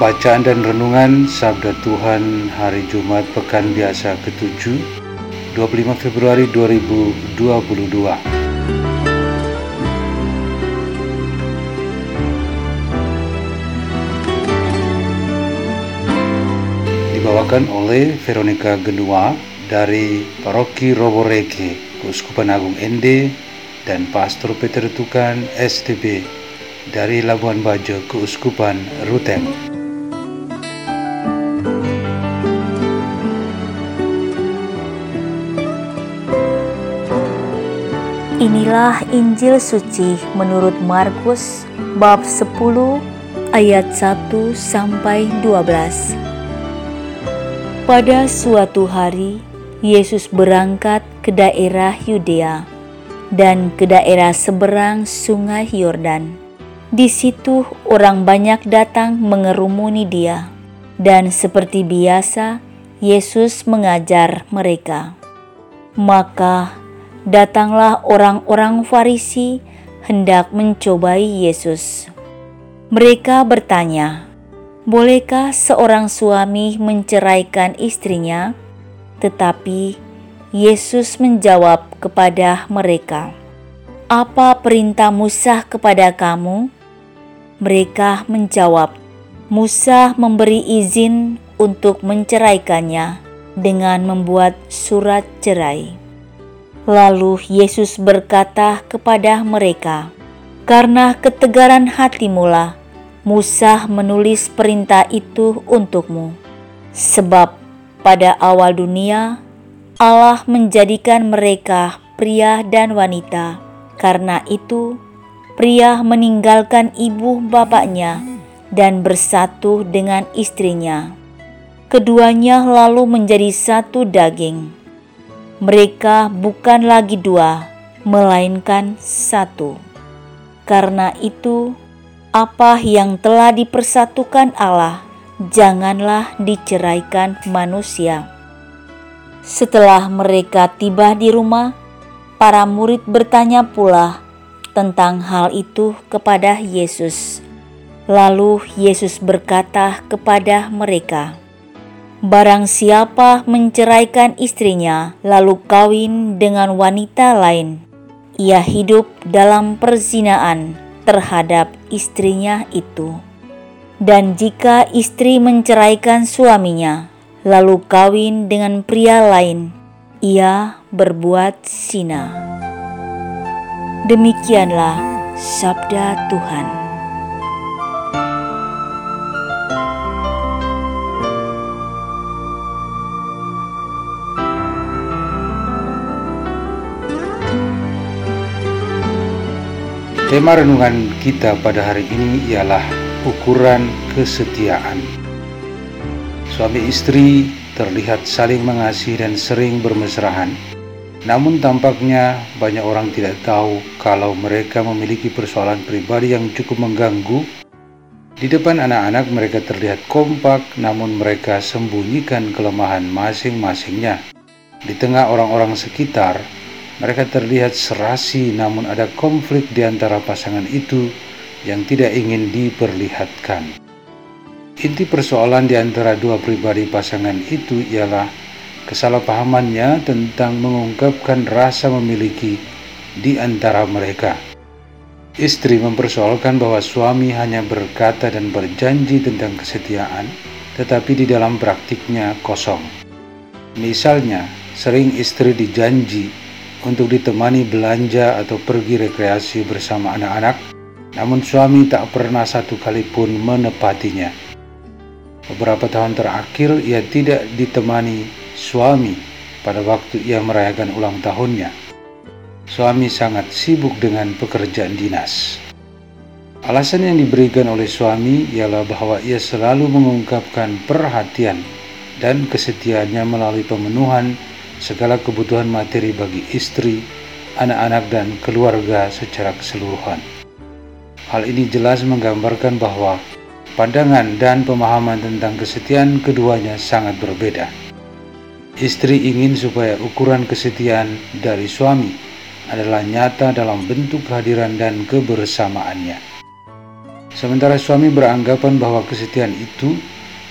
Bacaan dan Renungan Sabda Tuhan Hari Jumat Pekan Biasa ke-7 25 Februari 2022 Dibawakan oleh Veronica Genua dari Paroki Roboreke, Keuskupan Agung Ende dan Pastor Peter Tukan STB dari Labuan Bajo, Keuskupan Ruteng. Inilah Injil suci menurut Markus bab 10 ayat 1 sampai 12. Pada suatu hari Yesus berangkat ke daerah Yudea dan ke daerah seberang Sungai Yordan. Di situ orang banyak datang mengerumuni dia dan seperti biasa Yesus mengajar mereka. Maka datanglah orang-orang Farisi hendak mencobai Yesus. Mereka bertanya, "Bolehkah seorang suami menceraikan istrinya?" Tetapi Yesus menjawab kepada mereka, "Apa perintah Musa kepada kamu?" Mereka menjawab, "Musa memberi izin untuk menceraikannya dengan membuat surat cerai." Lalu Yesus berkata kepada mereka, "Karena ketegaran hatimulah Musa menulis perintah itu untukmu, sebab pada awal dunia Allah menjadikan mereka pria dan wanita. Karena itu, pria meninggalkan ibu bapaknya dan bersatu dengan istrinya. Keduanya lalu menjadi satu daging." Mereka bukan lagi dua, melainkan satu. Karena itu, apa yang telah dipersatukan Allah, janganlah diceraikan manusia. Setelah mereka tiba di rumah, para murid bertanya pula tentang hal itu kepada Yesus. Lalu Yesus berkata kepada mereka, Barang siapa menceraikan istrinya lalu kawin dengan wanita lain, ia hidup dalam perzinaan terhadap istrinya itu. Dan jika istri menceraikan suaminya lalu kawin dengan pria lain, ia berbuat zina. Demikianlah sabda Tuhan. Tema renungan kita pada hari ini ialah ukuran kesetiaan. Suami istri terlihat saling mengasihi dan sering bermesrahan. Namun tampaknya banyak orang tidak tahu kalau mereka memiliki persoalan pribadi yang cukup mengganggu. Di depan anak-anak mereka terlihat kompak namun mereka sembunyikan kelemahan masing-masingnya. Di tengah orang-orang sekitar, mereka terlihat serasi namun ada konflik di antara pasangan itu yang tidak ingin diperlihatkan. Inti persoalan di antara dua pribadi pasangan itu ialah kesalahpahamannya tentang mengungkapkan rasa memiliki di antara mereka. Istri mempersoalkan bahwa suami hanya berkata dan berjanji tentang kesetiaan, tetapi di dalam praktiknya kosong. Misalnya, sering istri dijanji untuk ditemani belanja atau pergi rekreasi bersama anak-anak, namun suami tak pernah satu kali pun menepatinya. Beberapa tahun terakhir ia tidak ditemani suami pada waktu ia merayakan ulang tahunnya. suami sangat sibuk dengan pekerjaan dinas. Alasan yang diberikan oleh suami ialah bahwa ia selalu mengungkapkan perhatian dan kesetiaannya melalui pemenuhan segala kebutuhan materi bagi istri, anak-anak, dan keluarga secara keseluruhan. Hal ini jelas menggambarkan bahwa pandangan dan pemahaman tentang kesetiaan keduanya sangat berbeda. Istri ingin supaya ukuran kesetiaan dari suami adalah nyata dalam bentuk kehadiran dan kebersamaannya. Sementara suami beranggapan bahwa kesetiaan itu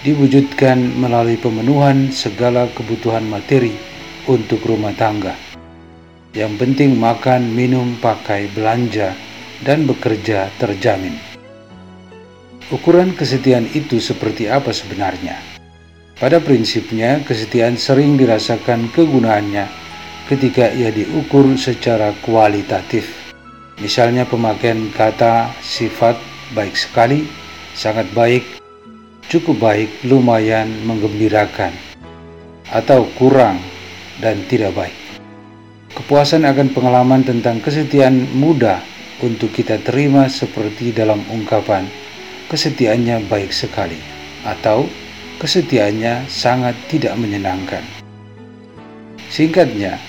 diwujudkan melalui pemenuhan segala kebutuhan materi untuk rumah tangga. Yang penting makan, minum, pakai, belanja, dan bekerja terjamin. Ukuran kesetiaan itu seperti apa sebenarnya? Pada prinsipnya, kesetiaan sering dirasakan kegunaannya ketika ia diukur secara kualitatif. Misalnya pemakaian kata sifat baik sekali, sangat baik, cukup baik, lumayan, menggembirakan, atau kurang dan tidak baik. Kepuasan akan pengalaman tentang kesetiaan mudah untuk kita terima seperti dalam ungkapan kesetiaannya baik sekali atau kesetiaannya sangat tidak menyenangkan. Singkatnya,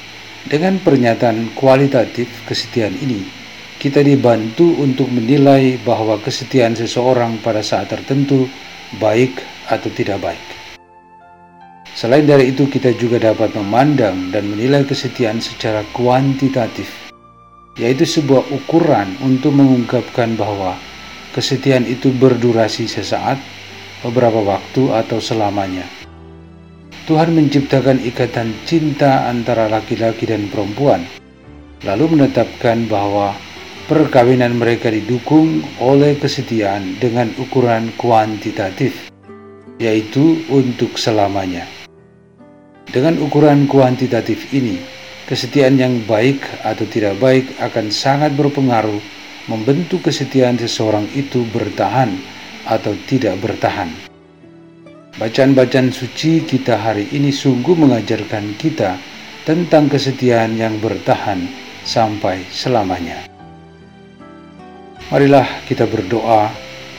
dengan pernyataan kualitatif kesetiaan ini, kita dibantu untuk menilai bahwa kesetiaan seseorang pada saat tertentu baik atau tidak baik. Selain dari itu, kita juga dapat memandang dan menilai kesetiaan secara kuantitatif, yaitu sebuah ukuran untuk mengungkapkan bahwa kesetiaan itu berdurasi sesaat, beberapa waktu, atau selamanya. Tuhan menciptakan ikatan cinta antara laki-laki dan perempuan, lalu menetapkan bahwa perkawinan mereka didukung oleh kesetiaan dengan ukuran kuantitatif, yaitu untuk selamanya. Dengan ukuran kuantitatif ini, kesetiaan yang baik atau tidak baik akan sangat berpengaruh membentuk kesetiaan seseorang itu bertahan atau tidak bertahan. Bacaan-bacaan suci kita hari ini sungguh mengajarkan kita tentang kesetiaan yang bertahan sampai selamanya. Marilah kita berdoa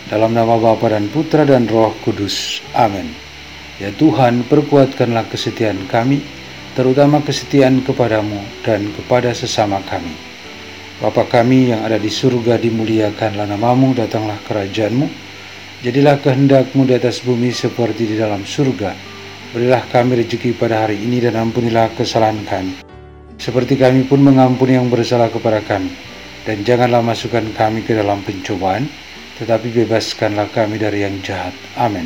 dalam nama Bapa dan Putra dan Roh Kudus. Amin. Ya Tuhan, perkuatkanlah kesetiaan kami, terutama kesetiaan kepadamu dan kepada sesama kami. Bapa kami yang ada di surga, dimuliakanlah namamu, datanglah kerajaanmu, Jadilah kehendakmu di atas bumi seperti di dalam surga. Berilah kami rezeki pada hari ini dan ampunilah kesalahan kami. Seperti kami pun mengampuni yang bersalah kepada kami. Dan janganlah masukkan kami ke dalam pencobaan, tetapi bebaskanlah kami dari yang jahat. Amin.